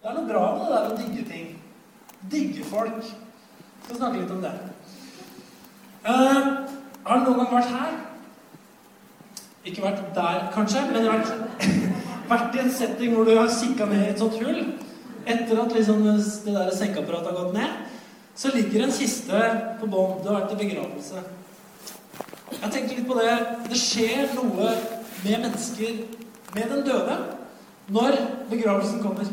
Det er noe bra med det der å digge ting. Digge folk. Vi Skal snakke litt om det. Uh, har du noen gang vært her? Ikke vært der, kanskje, men vært, vært i en setting hvor du har kikka ned i et sånt hull. Etter at liksom det der sekkeapparatet har gått ned, så ligger en kiste på bånn. Du har vært i begravelse. Jeg tenkte litt på det. Det skjer noe med mennesker, med den døde, når begravelsen kommer.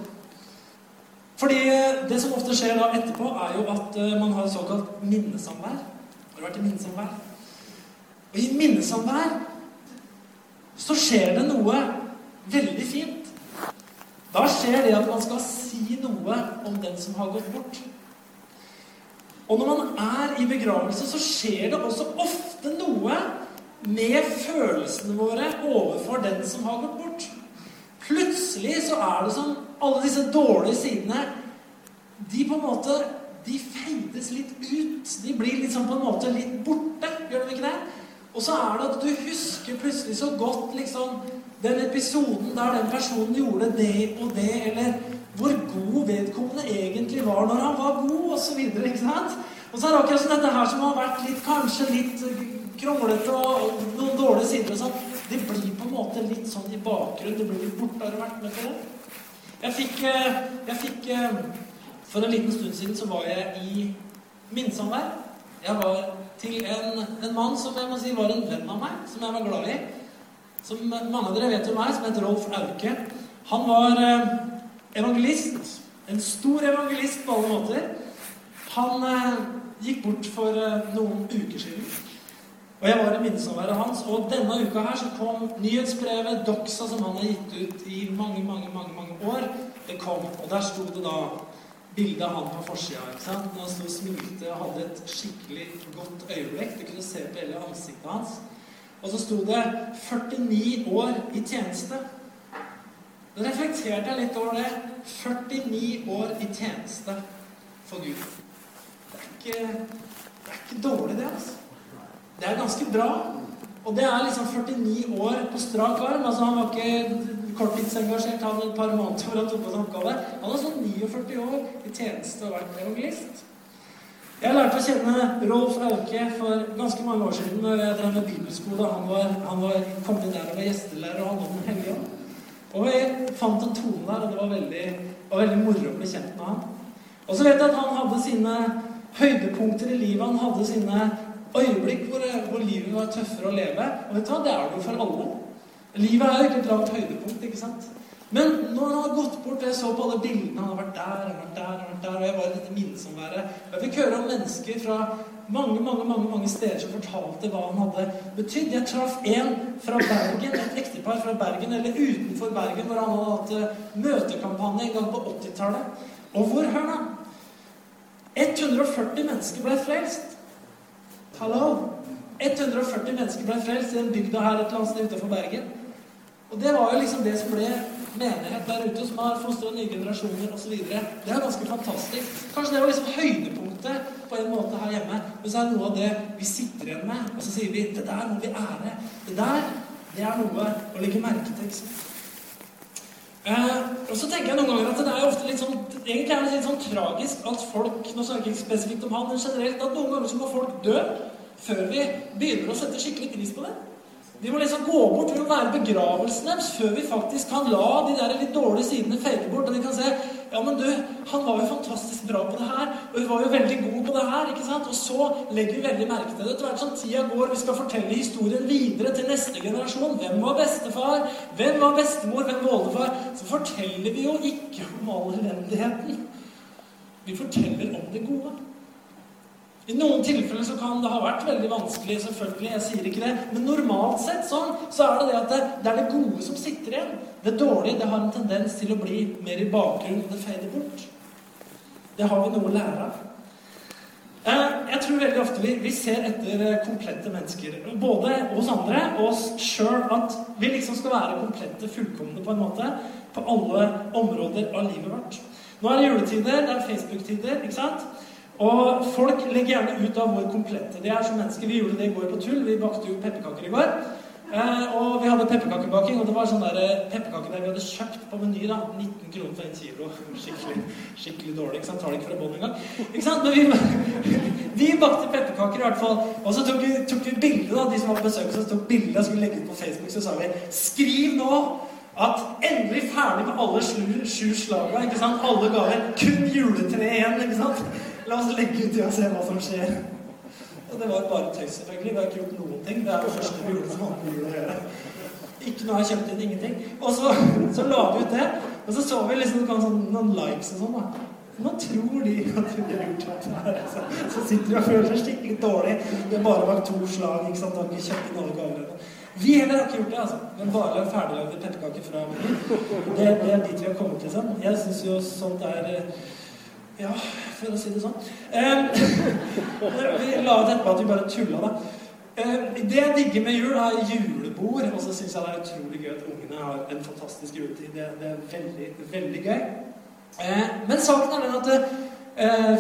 Fordi det som ofte skjer da etterpå, er jo at eh, man har såkalt minnesamvær. Har du vært i minnesamvær? Og i minnesamvær så skjer det noe veldig fint. Da skjer det at man skal si noe om den som har gått bort. Og når man er i begravelse, så skjer det også ofte noe med følelsene våre overfor den som har gått bort. Plutselig så er det som alle disse dårlige sidene De på en måte de feides litt ut. De blir liksom på en måte litt borte. Gjør de ikke det? Og så er det at du husker plutselig så godt liksom den episoden der den personen gjorde det og det, eller hvor god vedkommende egentlig var når han var god, osv. Ikke sant? Og så er det akkurat som dette her som har vært litt, kanskje litt kronglete og noen dårlige sider og sånn. Det blir på en måte litt sånn i bakgrunnen. Det blir litt borte. Har du vært med på det? Jeg fikk, eh, jeg fikk eh, For en liten stund siden så var jeg i minnesamvær. Jeg var til en, en, mann som jeg må si var en venn av meg, som jeg var glad i. Som mange av dere vet om meg, som heter Rolf Auke. Han var eh, evangelist. En stor evangelist på alle måter. Han gikk bort for noen uker siden. Og jeg var i minnesamværet hans, og denne uka her så kom nyhetsbrevet Doxa, som han har gitt ut i mange, mange, mange mange år. Det kom, og der sto det da bilde av han på forsida. Når han sto og smilte og hadde et skikkelig godt øyeblikk. Du kunne se på hele ansiktet hans. Og så sto det 49 år i tjeneste. Da reflekterte jeg litt over det. 49 år i tjeneste for Gud. Det er ikke, det er ikke dårlig, det, altså. Det er ganske bra. Og det er liksom 49 år på strak arm. altså Han var ikke korttidsengasjert han et par måneder hvor han tok på seg oppgave. Han er sånn 49 år i tjeneste og vært evangelist. Jeg lærte å kjenne Rolf Auke for ganske mange år siden da jeg drev med bibelskole. Han var, han var kommet der og var gjestelærer, og han var Den hellige ånd. Og jeg fant en tone der, og det var veldig, var veldig moro å bli kjent med han. Og så vet jeg at han hadde sine høydepunkter i livet. Han hadde sine øyeblikk hvor, hvor, livet var tøffere å leve. Og vet du hva, det er det jo for alle. Livet er jo ikke et langt høydepunkt, ikke sant? Men når han har gått bort og Jeg så på alle bildene. Han har vært der, han har vært der, han har vært der. Og jeg var i dette minnesomværet Jeg fikk høre om mennesker fra mange mange, mange, mange steder som fortalte hva han hadde betydd. Jeg traff en fra Bergen, et ektepar fra Bergen, eller utenfor Bergen, hvor han hadde hatt eh, møtekampanje en gang på 80-tallet. Og hvor, hør nå 140 mennesker ble frelst. Hallo! 140 mennesker ble frelst i den bygda her et eller annet sted utenfor Bergen. Og det var jo liksom det som ble menighet der ute, som har fostra nye generasjoner osv. Det er ganske fantastisk. Kanskje det var liksom høydepunktet på en måte her hjemme. Men så er det noe av det vi sitter igjen med, og så sier vi det der må vi ære. Det der, det er noe å legge merke til. Eh, og så tenker jeg noen ganger at det er ofte litt sånn egentlig er det litt sånn tragisk at folk Nå snakker jeg ikke spesifikt om han, men generelt at noen ganger så må folk dø før vi begynner å sette skikkelig pris på det. Vi må liksom gå bort, vi må være begravelsen deres før vi faktisk kan la de der litt dårlige sidene fake bort. Og vi kan se ja, men du, han var jo fantastisk bra på det her, og hun var jo veldig god på det her. ikke sant? Og så legger vi veldig merke til det. Etter hvert som tida går, vi skal fortelle historien videre til neste generasjon. Hvem var bestefar? Hvem var bestemor? Hvem var oldefar? Så forteller vi jo ikke om all elendigheten. Vi forteller om det gode. I noen tilfeller så kan det ha vært veldig vanskelig, selvfølgelig, jeg sier ikke det, men normalt sett sånn, så er det det at det, det, er det gode som sitter igjen. Det dårlige det har en tendens til å bli mer i bakgrunnen, det feider bort. Det har vi noe å lære av. Eh, jeg tror veldig ofte vi, vi, ser etter eh, komplette mennesker, både hos andre og oss sjøl, at vi liksom skal være komplette, fullkomne på en måte, på alle områder av livet vårt. Nå er det juletider, det er Facebook-tider, ikke sant? Og folk legger gjerne ut av hvor komplette de er som mennesker. Vi gjorde det i går på tull. Vi bakte jo pepperkaker i går. Eh, og vi hadde pepperkakebaking, og det var sånn der eh, pepperkaker der vi hadde kjøpt på Meny. da, 19 kroner for en kilo. Skikkelig, skikkelig dårlig. ikke sant? Tar det ikke fra bånn engang. Ikke sant? Men vi, vi bakte pepperkaker i hvert fall. Og så tok vi, tok vi bilde, da, de som var på besøk, oss, tok bilde og skulle legge ut på Facebook. Så sa vi skriv nå at endelig ferdig med alle sju, slaga. ikke sant? Alle gaver. Kun juletre igjen. ikke sant? La oss legge ut det og se hva som skjer. Og det var bare tøys, selvfølgelig. Vi har ikke gjort noen ting. Det er det første vi gjorde som hadde med jul å gjøre. Ikke noe jeg kjøpt inn, ingenting. Og så, så la vi ut det. Og så så vi liksom sånn, noen likes og sånn. da. Nå tror de at vi har gjort dette her. Så, så sitter de og føler seg skikkelig dårlig. Det er bare bak to slag. ikke sant? Har ikke kjøpt inn alle gavene. Vi heller har ikke gjort det, altså. Men bare ferdiglagde pepperkaker fra Meny. Det, det er dit vi har kommet, liksom. Jeg syns jo sånt er ja, for å si det sånn. Eh, vi la ut etterpå at vi bare tulla, da. Eh, det jeg digger med jul, er julebord. Og så syns jeg det er utrolig gøy at ungene har en fantastisk juletid. Det, det er veldig, veldig gøy. Eh, men saken er den at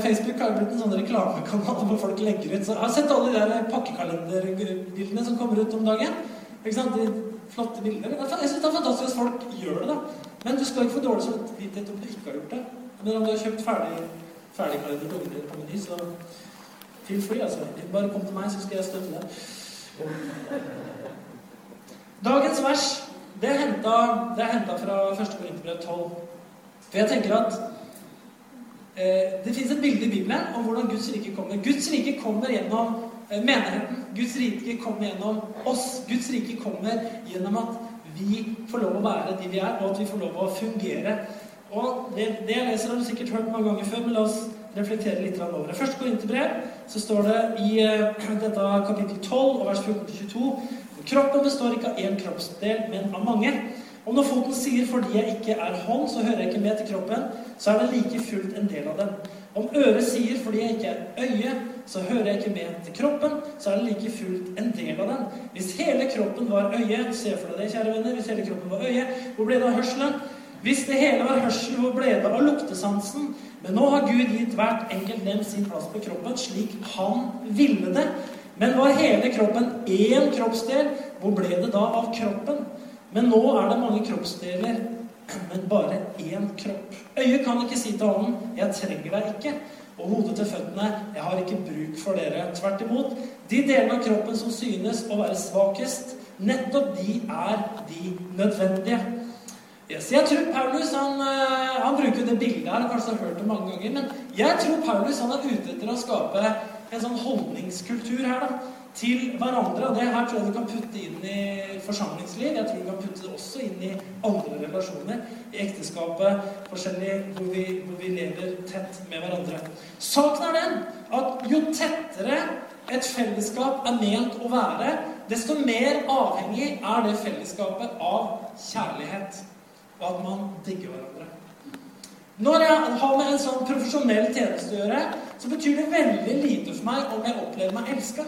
Facebook har blitt en sånn reklamekanal hvor folk legger ut så Jeg har sett alle de der pakkekalenderbildene som kommer ut om dagen. Ikke sant? De flotte bilder. Jeg syns det er fantastisk at folk gjør det, da. Men du skal ikke få dårlig samvittighet om du ikke har gjort det. Om du har kjøpt ferdig, ferdigkledde ungene på Meny, så feel free, altså. Bare kom til meg, så skal jeg støtte deg. Dagens vers det er henta fra 1. Korinterbrev 12. For jeg tenker at eh, det fins et bilde i Bibelen om hvordan Guds rike kommer. Guds rike kommer gjennom eh, menigheten. Guds rike kommer gjennom oss. Guds rike kommer gjennom at vi får lov å være de vi er, og at vi får lov å fungere og det, det, jeg leser, har du sikkert hørt mange ganger før, men la oss reflektere litt over det. Først går inn til brev, så står det i uh, dette kapittel 12 og vers 14-22 Kroppen består ikke av én kroppsdel, men av mange. Og når foten sier 'fordi jeg ikke er hånd, så hører jeg ikke med til kroppen', så er det like fullt en del av den. Om øret sier 'fordi jeg ikke er øye, så hører jeg ikke med til kroppen', så er det like fullt en del av den. Hvis hele kroppen var øye, se for deg det, kjære venner, hvis hele kroppen var øye, hvor ble det av hørselen? Hvis det hele var hørsel, hvor ble det av luktesansen? Men nå har Gud gitt hvert enkelt lem sin plass på kroppen slik han ville det. Men var hele kroppen én kroppsdel, hvor ble det da av kroppen? Men nå er det mange kroppsdeler, men bare én kropp. Øyet kan ikke si til hånden 'Jeg trenger deg ikke', og hodet til føttene 'Jeg har ikke bruk for dere'. Tvert imot. De delene av kroppen som synes å være svakest, nettopp de er de nødvendige. Yes, jeg tror Paulus han, eh, han bruker det bildet her, kanskje har hørt det mange ganger, men jeg tror Paulus han er ute etter å skape en sånn holdningskultur her da, til hverandre. Og det her tror jeg du kan putte inn i forsamlingsliv. Jeg tror du kan putte det også inn i andre relasjoner. I ekteskapet, forskjellig, hvor vi, hvor vi lever tett med hverandre. Saken er den at jo tettere et fellesskap er ment å være, desto mer avhengig er det fellesskapet av kjærlighet og at man digger hverandre. Når jeg har med en sånn profesjonell tjeneste å gjøre, så betyr det veldig lite for meg om jeg opplever meg elska.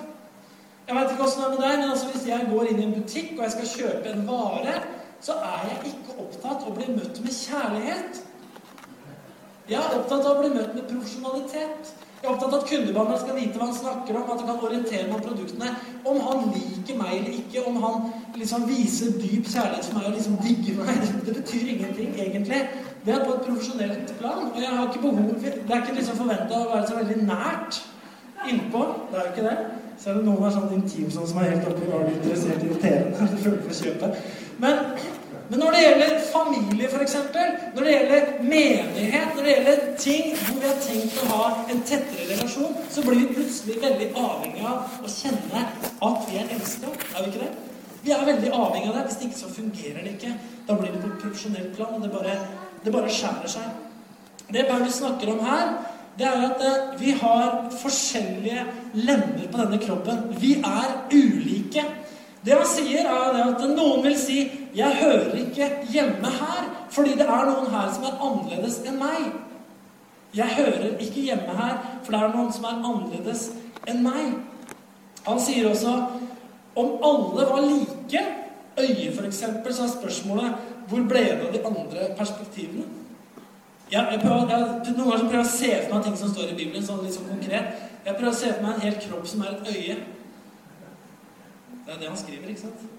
Jeg vet ikke åssen det er med deg, men altså hvis jeg går inn i en butikk og jeg skal kjøpe en vare, så er jeg ikke opptatt av å bli møtt med kjærlighet. Jeg er opptatt av å bli møtt med profesjonalitet. Jeg er opptatt av at kundebehandleren skal vite hva han snakker om, at han kan orientere meg om produktene. Om han liker meg eller ikke, om han liksom viser dyp kjærlighet for meg og liksom digger meg, det betyr ingenting, egentlig. Det er på et profesjonelt plan. Og jeg har ikke behov for, Det er ikke liksom forventa å være så veldig nært innpå. Det er jo ikke det. Selv om noen er sånn intim sånn som er helt oppi og er interessert i TV-en. Men men når det gjelder familie, f.eks., når det gjelder menighet, når det gjelder ting hvor vi har tenkt å ha en tettere relasjon, så blir vi plutselig veldig avhengig av å kjenne at vi er elska. Er vi ikke det? Vi er veldig avhengig av det. Hvis det ikke så fungerer det ikke. Da blir det på et profesjonelt plan, og det bare, det bare skjærer seg. Det Paulus snakker om her, det er at eh, vi har forskjellige lemmer på denne kroppen. Vi er ulike. Det han sier, er at noen vil si 'Jeg hører ikke hjemme her', fordi det er noen her som er annerledes enn meg. Jeg hører ikke hjemme her, for det er noen som er annerledes enn meg. Han sier også om alle var like, øye, f.eks., så er spørsmålet hvor ble det av de andre perspektivene? Jeg, jeg prøver, jeg, noen ganger prøver jeg å se for meg ting som står i Bibelen, sånn sånn konkret. Jeg prøver å se for meg en hel kropp som er et øye. Det er det han skriver, ikke sant?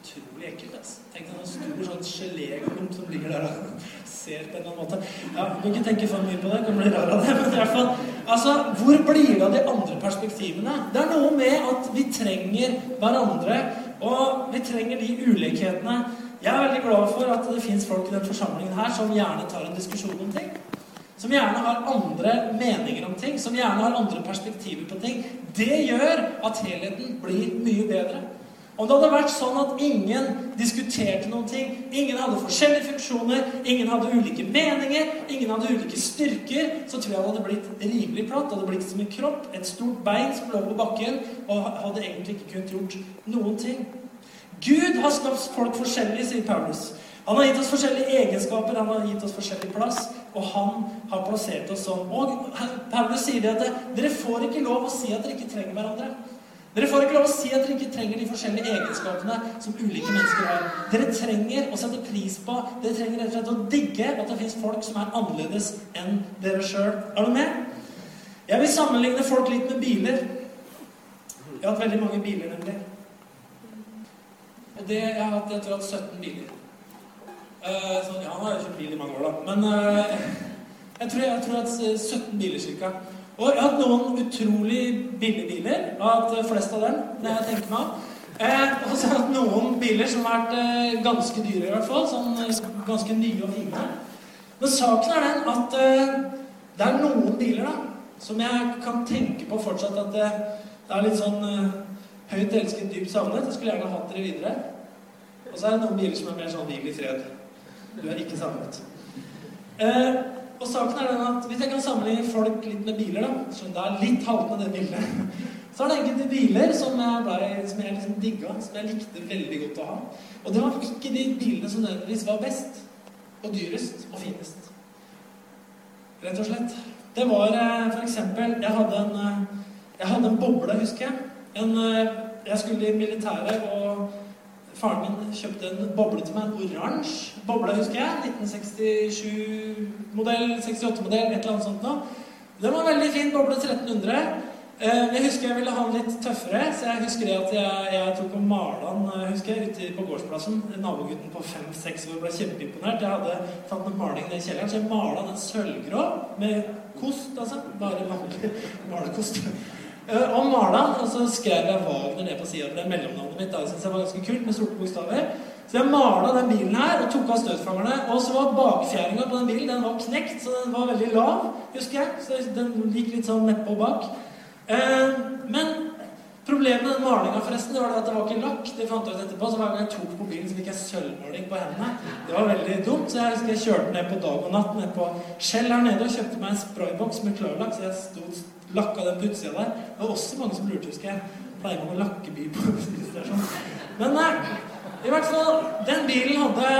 utrolig ekkelt. Altså. Tenk deg en stor sånn geléklump som ligger der og ser på en eller annen måte. Ja, Du kan ikke tenke for mye på det, kan bli rar av det. Men i hvert fall, altså, hvor blir det av de andre perspektivene? Det er noe med at vi trenger hverandre, og vi trenger de ulikhetene. Jeg er veldig glad for at det fins folk i den forsamlingen her som gjerne tar en diskusjon om ting. Som gjerne har andre meninger om ting, som gjerne har andre perspektiver på ting. Det gjør at helheten blir mye bedre. Om det hadde vært sånn at ingen diskuterte noen ting, ingen hadde forskjellige funksjoner, ingen hadde ulike meninger, ingen hadde ulike styrker, så tror jeg det hadde blitt rimelig platt. Det hadde blitt som en kropp, et stort bein som lå på bakken, og hadde egentlig ikke kunnet gjort noen ting. Gud har skapt folk forskjellig, sier Paulus. Han har gitt oss forskjellige egenskaper, han har gitt oss forskjellig plass, og han har plassert oss sånn. Og Paulus sier det at dere får ikke lov å si at dere ikke trenger hverandre. Dere får ikke lov å si at dere ikke trenger de forskjellige egenskapene som ulike mennesker har. Dere trenger å sette pris på, dere trenger rett og slett å digge at det fins folk som er annerledes enn dere sjøl. Er du med? Jeg vil sammenligne folk litt med biler. Jeg har hatt veldig mange biler, nemlig. Og det, jeg har hatt, jeg tror jeg har hatt 17 biler. Uh, så, ja, han har kjørt bil i mange år, da. Men uh, jeg, tror jeg, tror hatt 17 biler ca. Og jeg har hatt noen utrolig billige biler. Jeg har hatt flest av dem. det jeg tenker meg. Eh, og så har jeg hatt noen biler som har vært eh, ganske dyre, i hvert fall. Sånn eh, ganske nye og fine. Men saken er den at eh, det er noen biler da, som jeg kan tenke på fortsatt at det, det er litt sånn eh, høyt elsket, dypt savnet. Jeg skulle gjerne hatt dere videre. Og så er det noen biler som er mer sånn hvil i fred. Du er ikke savnet. Eh, og saken er den at Hvis jeg kan sammenligne folk litt med biler, da, så det er litt haltende det bildet, så er det enkelte biler som jeg, ble, som jeg liksom digga, som jeg likte veldig godt å ha. Og det var ikke de bilene som nødvendigvis var best og dyrest og finest. Rett og slett. Det var f.eks. for eksempel Jeg eh, jeg hadde en boble, husker jeg. En, eh, jeg skulle i militæret, og Faren min kjøpte en boble til meg, en oransje boble, husker jeg. 1967-modell, 68-modell, et eller annet sånt noe. Den var veldig fin boble, 1300. Eh, jeg husker jeg ville ha den litt tøffere, så jeg husker det at jeg, jeg tok og malte den eh, husker jeg, ute på gårdsplassen. Nabogutten på fem-seks år ble kjempeimponert. Jeg hadde tatt noe maling i kjelleren, så jeg mala den sølvgrå med kost, altså. Bare vanlig malekost. Eh, og den, og så skrev jeg Wagner ned på sida. Det er mellomnavnet mitt. jeg synes jeg var ganske kult med sorte bokstaver. Så jeg mala den bilen her og tok av støtfangerne. Og så var bakfjæringa på den bilen den var knekt, så den var veldig lav, husker jeg. Så den gikk litt sånn nedpå bak. Eh, men problemet med den malinga forresten, det var at det var ikke lakk. Det fant jeg ut etterpå, så Hver gang jeg tok på bilen, så fikk jeg sølvmaling på hendene. Det var veldig dumt. Så jeg husker jeg kjørte ned på dag og natt ned på Skjell her nede og kjøpte meg en sprayboks med klarlakk. Så jeg sto lakka den på utsida der. Det var også mange som lurte, husker jeg. Pleier man å lakke bil på bensinstasjon? Men nei, i hvert fall Den bilen hadde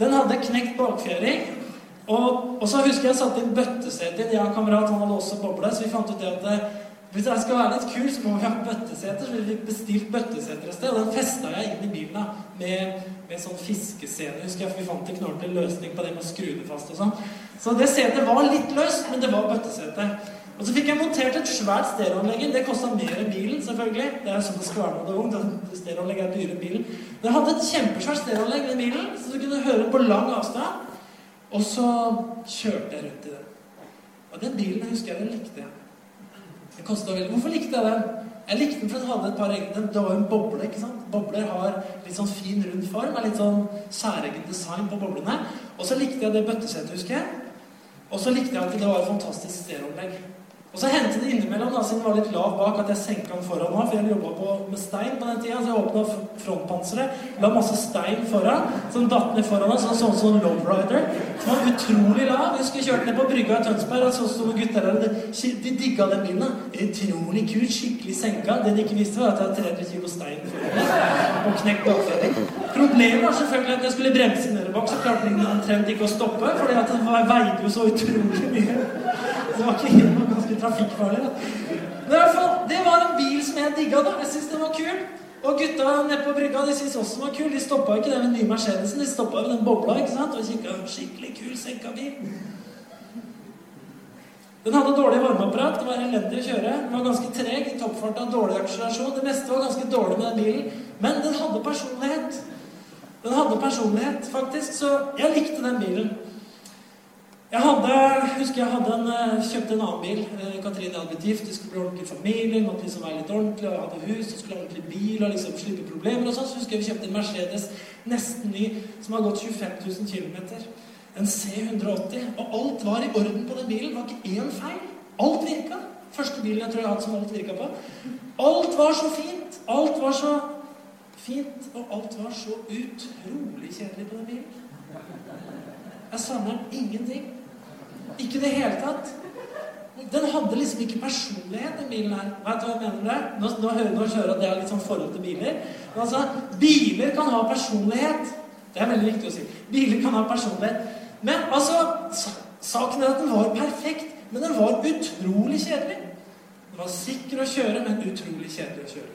Den hadde knekt bakfjæring. Og, og, så husker jeg satte inn bøttesete i en kamerat, han hadde også boble, så vi fant ut det at det, hvis jeg skal være litt kult, så må vi ha bøtteseter. Så vi fikk bestilt bøtteseter et sted, og den festa jeg inn i bilen da, med, med sånn fiskescene. husker jeg, For vi fant en knallhard løsning på det med å skru det fast og sånn. Så det setet var litt løst, men det var bøttesete. Og så fikk jeg montert et svært stereoanlegg. Det kosta mer enn bilen, selvfølgelig. Det er sånn det skal være når det er ung. Stereoanlegg er dyre enn bilen. Men jeg hadde et kjempesvært stereoanlegg i bilen, så du kunne høre på lang avstand. Og så kjørte jeg rundt i den. Og den bilen husker jeg den likte jeg. Kosta veldig Hvorfor likte jeg den? Jeg likte den for den hadde et par egne Det var jo en boble. ikke sant? Bobler har litt sånn fin, rund form. Er litt sånn særegen design på boblene. Og så likte jeg det bøttesettet, husker jeg. Og så likte jeg at det var et fantastisk stereoanlegg. Og så hendte det innimellom, da, siden den var litt lav bak, at jeg senka den foran meg. For jeg jobba med stein på den tida, så jeg åpna frontpanseret, la masse stein foran, som datt ned foran meg, sånn som sånn, sånn lowrider. Som var utrolig lav. Jeg husker kjørte ned på brygga i Tønsberg, og så sto gutter der, de, de digga den bilen. Utrolig kult, skikkelig senka. Det de ikke visste, var at jeg hadde 300 kilo stein foran meg, og knekt bakfjæring. Problemet var selvfølgelig at jeg skulle bremse nede bak, så klarte den omtrent ikke å stoppe, fordi at den veide jo så utrolig mye. Det var ikke helt trafikkfarlig. Da. Men i hvert fall, det var en bil som jeg digga. da. Jeg syntes den var kul. Og gutta nede på brygga de syntes også den var kul. De stoppa ikke den med nye Mercedesen, de stoppa den bobla ikke sant? og kikka. Skikkelig kul senka bil. Den hadde dårlig varmeapparat, det var elendig å kjøre. Den var ganske treg i toppfart av dårlig akselerasjon. Det meste var ganske dårlig med den bilen. Men den hadde personlighet. Den hadde personlighet, faktisk. Så jeg likte den bilen. Jeg hadde, husker jeg hadde en, eh, kjøpte en annen bil. Eh, Katrine hadde blitt gift, det skulle bli ordentlig familie. måtte liksom være litt ordentlig, og hadde hus, og skulle ha ordentlig bil og liksom slippe problemer. og sånn, Så husker jeg vi kjøpte en Mercedes nesten ny som har gått 25 000 km. En C180. Og alt var i orden på den bilen. Det var ikke én feil. Alt virka. Første bilen jeg tror jeg hatt som alt virka på. Alt var så fint. Alt var så fint, og alt var så utrolig kjedelig på den bilen. Jeg savner ingenting. Ikke i det hele tatt. Den hadde liksom ikke personlighet, den bilen her. Vet du hva jeg mener det? Nå, nå hører nå hører at det er litt sånn forhold til biler. Men altså, biler kan ha personlighet. Det er veldig viktig å si. Biler kan ha personlighet. Men altså Saken er at den var perfekt, men den var utrolig kjedelig. Den var sikker å kjøre, men utrolig kjedelig å kjøre.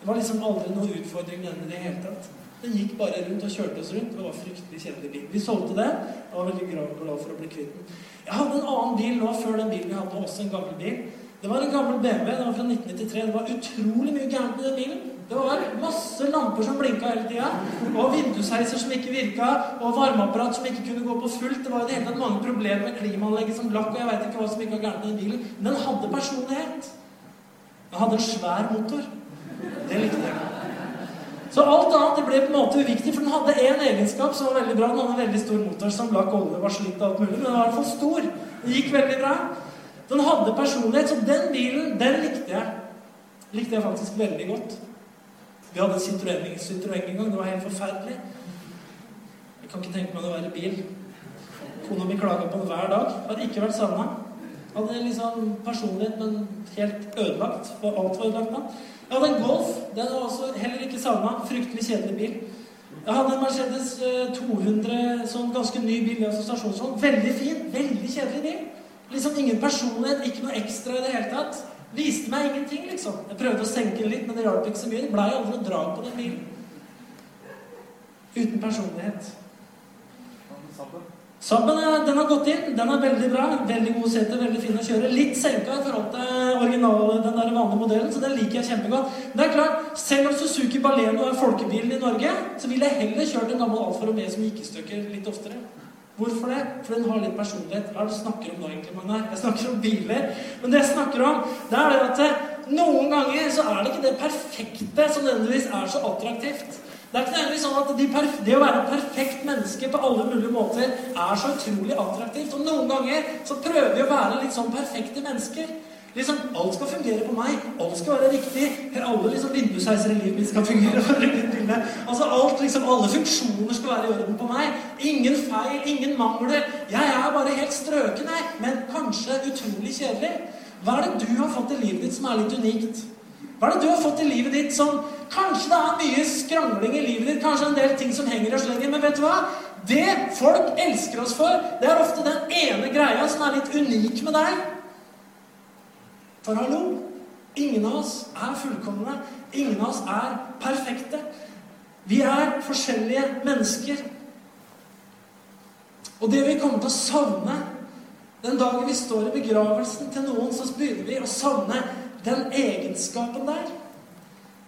Det var liksom aldri noen utfordring med den i det hele tatt. Den gikk bare rundt og kjørte oss rundt. Det var fryktelig kjedelig bil. Vi solgte det. Jeg var veldig glad for å bli kvitt den. Jeg hadde en annen bil nå før den bilen jeg hadde, også en gammel bil. Det var en gammel BMW. Den var fra 1993. Det var utrolig mye gærent med den bilen. Det var masse lamper som blinka hele tida. Og vindusheiser som ikke virka. Og varmeapparat som ikke kunne gå på fullt. Det var jo det hele tatt mange problemer med klimaanlegget som lakk. Og jeg veit ikke hva som var gærent med den bilen. Men den hadde personlighet. Den hadde en svær motor. Det likte jeg. Så alt annet ble på en måte uviktig, for den hadde én egenskap som var veldig bra. Den hadde en veldig stor motor som la olje var slitt og alt mulig, men den var i hvert fall stor. Den gikk veldig bra. Den hadde personlighet, så den bilen, den likte jeg. Likte jeg faktisk veldig godt. Vi hadde Citroën, en gang. Det var helt forferdelig. Jeg kan ikke tenke meg å være bil. Kona mi klaga på den hver dag. Hadde ikke vært savna. Hadde liksom personlighet, men helt ødelagt. Alt var ødelagt da. Jeg hadde en Golf. Den var også heller ikke savna. Fryktelig kjedelig bil. Jeg hadde en Mercedes 200, eh, sånn ganske ny bil assosiasjonsvogn. Veldig fin, veldig kjedelig bil. Liksom ingen personlighet, ikke noe ekstra i det hele tatt. Viste meg ingenting, liksom. Jeg prøvde å senke den litt, men det hjalp ikke så mye. Det blei aldri noe drag på den bilen. Uten personlighet. Sabben den har gått inn. Den er veldig bra. Veldig god sete, veldig fin å kjøre. Litt senka i forhold til original, den der vanlige modellen, så den liker jeg kjempegodt. Men det er klart, selv om Suzuki Baleno er folkebilen i Norge, så ville jeg heller kjørt en gammel Alfa Romeo som gikk i stykker litt oftere. Hvorfor det? For den har litt personlighet. Hva er det du snakker om da, egentlig, Magnar? Jeg snakker om biler. Men det jeg snakker om, det er det at eh, noen ganger så er det ikke det perfekte som nødvendigvis er så attraktivt. Det er ikke nødvendigvis sånn at de det å være et perfekt menneske på alle mulige måter er så utrolig attraktivt. Og noen ganger så prøver vi å være litt sånn perfekte mennesker. Liksom, Alt skal fungere på meg. Alt skal være riktig. Alle liksom vindusheiser i livet mitt skal fungere. altså alt, liksom, Alle funksjoner skal være i orden på meg. Ingen feil, ingen mangler. Jeg er bare helt strøken, jeg. Men kanskje utrolig kjedelig. Hva er det du har fått i livet ditt som er litt unikt? Hva er det du har fått i livet ditt som Kanskje det er mye skrangling i livet ditt, kanskje en del ting som henger og slenger, men vet du hva? Det folk elsker oss for, det er ofte den ene greia som er litt unik med deg. For hallo, ingen av oss er fullkomne. Ingen av oss er perfekte. Vi er forskjellige mennesker. Og det vi kommer til å savne den dagen vi står i begravelsen til noen, så begynner vi å savne den egenskapen der.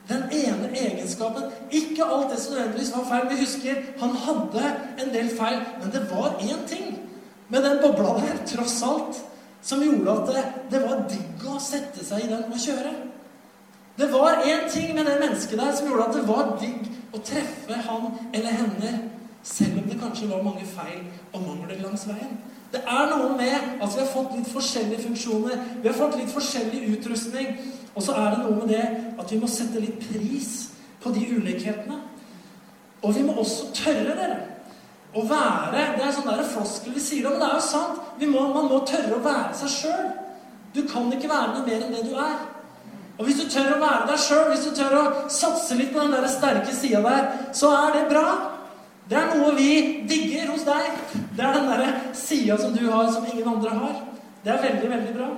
Den ene egenskapen. Ikke alt det som nødvendigvis var feil. Vi husker han hadde en del feil, men det var én ting med den bobla der, tross alt, som gjorde at det, det var digg å sette seg i den og kjøre. Det var én ting med det mennesket der som gjorde at det var digg å treffe han eller henne, selv om det kanskje var mange feil og mangler langs veien. Det er noe med at vi har fått litt forskjellige funksjoner. Vi har fått litt forskjellig utrustning. Og så er det noe med det at vi må sette litt pris på de ulikhetene. Og vi må også tørre, dere, å være Det er sånn floskel vi sier det, men det er jo sant. Må, man må tørre å være seg sjøl. Du kan ikke være noe mer enn det du er. Og hvis du tør å være deg sjøl, hvis du tør å satse litt på den der sterke sida der, så er det bra. Det er noe vi digger hos deg. Det er den derre sida som du har, som ingen andre har. Det er veldig, veldig bra.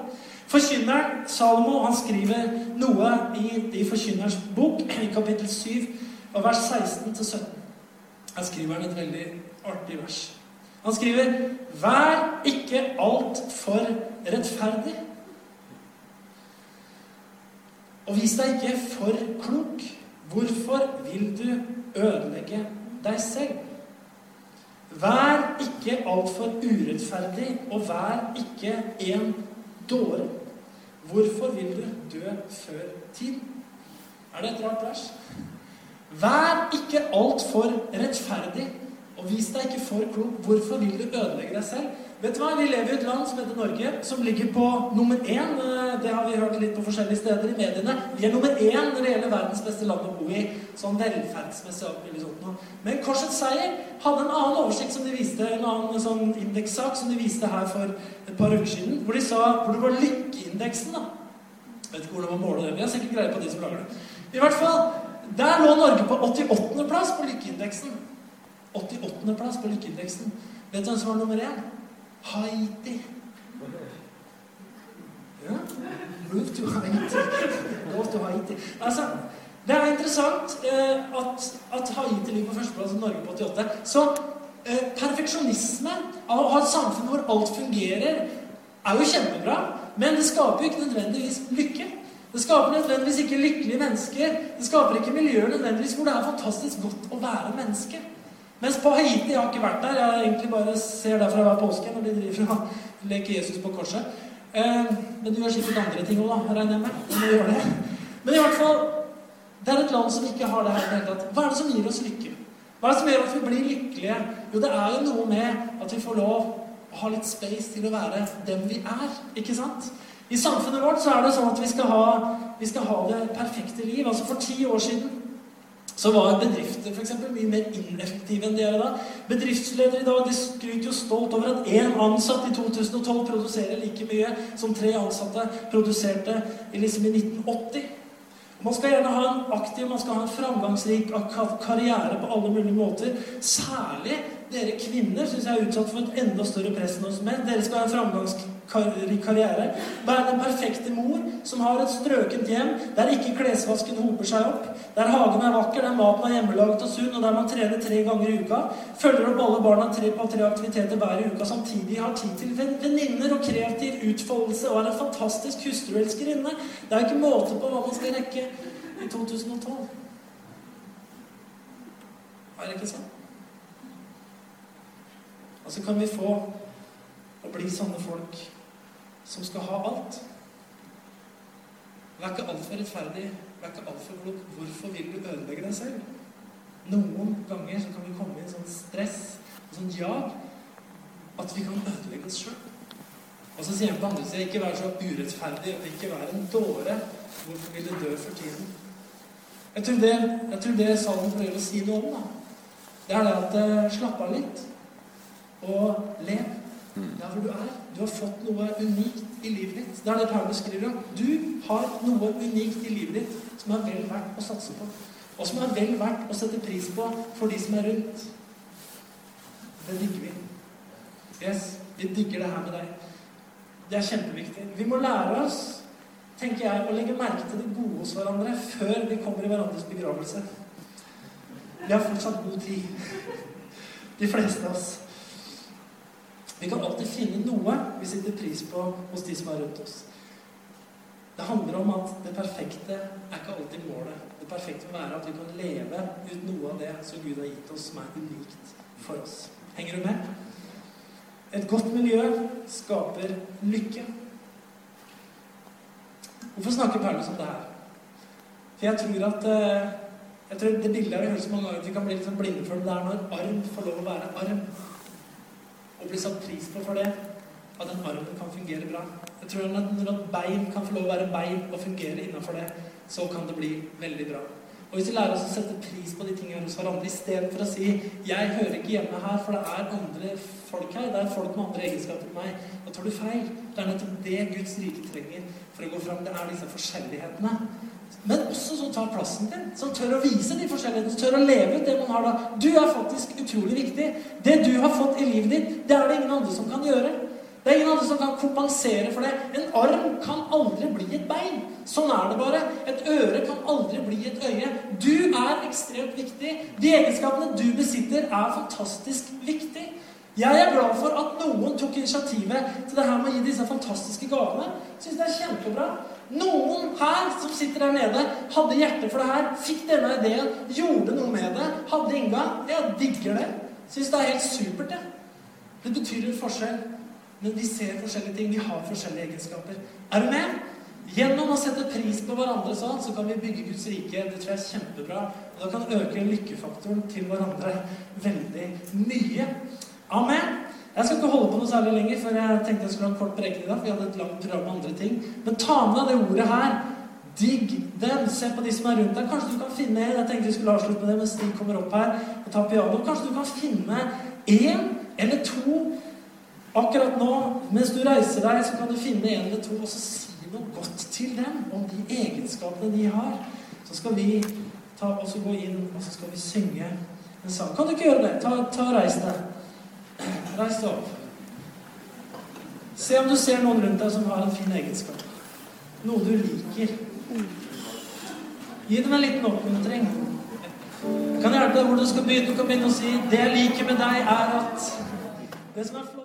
Forkynneren Salomo han skriver noe i, i Forkynnerens bok, i kapittel 7, og vers 16-17. Her skriver han et veldig artig vers. Han skriver Vær ikke altfor rettferdig. Og vis deg ikke for klok. Hvorfor vil du ødelegge deg selv? Vær ikke altfor urettferdig, og vær ikke en dåre. Hvorfor vil du dø før tid? Er det et rart vers? Vær ikke altfor rettferdig, og vis deg ikke for klok. Hvorfor vil du ødelegge deg selv? Vet du hva? Vi lever i et land som heter Norge, som ligger på nummer én. Eh, det har vi hørt litt på forskjellige steder i mediene. Vi er nummer én når det gjelder verdens beste land å bo i. Sånn velferdsmessig noe. Men Korsets Seier hadde en annen oversikt som de viste, en annen sånn indekssak som de viste her for et par uker siden, hvor de sa hvor det var lykkeindeksen. da. Vet ikke hvordan man måler det. Vi har sikkert greie på de som lager det. I hvert fall, Der lå Norge på 88. plass på lykkeindeksen. 88. plass på lykkeindeksen. Vet du hvem som var nummer én? Haiti. Ja? Move to Haiti. Go to Haiti. Altså, det er interessant eh, at, at, Haiti ligger på førsteplass og Norge på 88. Så eh, perfeksjonisme, å ha et samfunn hvor alt fungerer, er jo kjempebra. Men det skaper jo ikke nødvendigvis lykke. Det skaper nødvendigvis ikke lykkelige mennesker. Det skaper ikke miljøer nødvendigvis hvor det er fantastisk godt å være menneske. Mens på Haiti Jeg har ikke vært der. Jeg egentlig bare ser derfra hver påske når de driver og leker Jesus på korset. Eh, men du gjør sikkert andre ting òg, da, regner jeg med. gjør det. men i hvert fall Det er et land som ikke har det her i det hele tatt. Hva er det som gir oss lykke? Hva er det som gjør at vi blir lykkelige? Jo, det er jo noe med at vi får lov å ha litt space til å være dem vi er. Ikke sant? I samfunnet vårt så er det sånn at vi skal ha, vi skal ha det perfekte liv. Altså For ti år siden så var bedrifter for eksempel, mye mer ineffektive enn de er i dag. Bedriftsledere i dag de skryter jo stolt over at én ansatt i 2012 produserer like mye som tre ansatte produserte liksom i 1980. Man skal gjerne ha en aktiv, man skal ha en framgangsrik karriere på alle mulige måter. Særlig dere kvinner syns jeg er utsatt for et enda større press enn hos menn. Dere skal ha en framgangsrik karriere. Være den perfekte mor som har et strøkent hjem, der ikke klesvasken hoper seg opp, der hagen er vakker, der maten er hjemmelaget og sunn, og der man trener tre ganger i uka. Følger opp alle barna tre på tre aktiviteter hver uka samtidig har tid til venninner og kreativ utfoldelse og er en fantastisk hustruelskerinne. Det er ikke måte på hva man skal rekke i 2012. Er det ikke sånn? Og så kan vi få å bli sånne folk som skal ha alt. Vær ikke altfor rettferdig, vær ikke altfor klok. Hvorfor vil du ødelegge deg selv? Noen ganger så kan vi komme i en sånn stress, en sånn jag, at vi kan ødelegge oss sjøl. Og så sier han på andre siden ikke være så urettferdig og ikke være en dåre. Hvorfor vil du dø for tiden? Jeg tror det, det Salmen prøver å si noe om, da. det er det at uh, slapp av litt og lev der hvor du er. Du har fått noe unikt i livet ditt. Det er det Paulus skriver om. Du har noe unikt i livet ditt som er vel verdt å satse på. Og som er vel verdt å sette pris på for de som er rundt. Det digger vi. Yes, vi digger det her med deg. Det er kjempeviktig. Vi må lære oss tenker jeg, å legge merke til det gode hos hverandre før vi kommer i hverandres begravelse. Vi har fortsatt god tid. De fleste av oss. Vi kan alltid finne noe vi setter pris på hos de som er rundt oss. Det handler om at det perfekte er ikke alltid målet. Det perfekte må være at vi kan leve ut noe av det som Gud har gitt oss, som er unikt for oss. Henger du med? Et godt miljø skaper lykke. Hvorfor snakker Paulus om det her? For jeg tror at eh, jeg tror Det bildet vi hørt så mange ganger at vi kan bli litt sånn blinde for det er når arm får lov å være arm og bli satt pris på for det. At den armen kan fungere bra. Jeg tror at Når et bein kan få lov å være bein og fungere innafor det, så kan det bli veldig bra. Og Hvis vi lærer oss å sette pris på de tingene hos hverandre istedenfor å si 'Jeg hører ikke hjemme her, for det er andre folk her', det er folk med andre egenskaper enn meg', da tar du feil. Det er nettopp det Guds rike trenger for å gå fram. Det er disse forskjellighetene. Men også som tar plassen din. Som tør å vise de forskjellighetene. Som tør å leve ut det man har da. Du er faktisk utrolig viktig. Det du har fått i livet ditt, det er det ingen andre som kan gjøre. Det er ingen andre som kan kompensere for det. En arm kan aldri bli et bein. Sånn er det bare. Et øre kan aldri bli et øye. Du er ekstremt viktig. De egenskapene du besitter, er fantastisk viktig. Jeg er glad for at noen tok initiativet til det her med å gi disse fantastiske gavene. Syns det er kjempebra. Noen her som sitter der nede, hadde hjerte for det her, fikk denne ideen, gjorde noe med det, hadde inngang. Jeg digger det. Syns det er helt supert, jeg. Det betyr en forskjell. Men vi ser forskjellige ting. Vi har forskjellige egenskaper. Er du med? Gjennom å sette pris på hverandre sånn, så kan vi bygge Guds rike. Det tror jeg er kjempebra. Og det kan øke lykkefaktoren til hverandre veldig mye. Amen. Jeg skal ikke holde på noe særlig lenger, for jeg tenkte jeg skulle ha en kort preken i dag. for vi hadde et langt program med andre ting. Men ta med deg det ordet her. Digg dem. Se på de som er rundt deg. Kanskje du kan finne en Jeg tenkte vi skulle avslutte med det mens Stig kommer opp her og tar piano. Kanskje du kan finne én eller to akkurat nå. Mens du reiser deg, så kan du finne en eller to, og så si noe godt til dem om de egenskapene de har. Så skal vi ta, gå inn, og så skal vi synge en sang. Kan du ikke gjøre det? Ta, ta Reis deg. Reis deg opp. Se om du ser noen rundt deg som har en fin egenskap. Noe du liker. Gi dem en liten oppmuntring. Jeg kan hjelpe deg hvor du skal begynne. Du kan begynne å si 'Det jeg liker med deg, er at' Det som er flott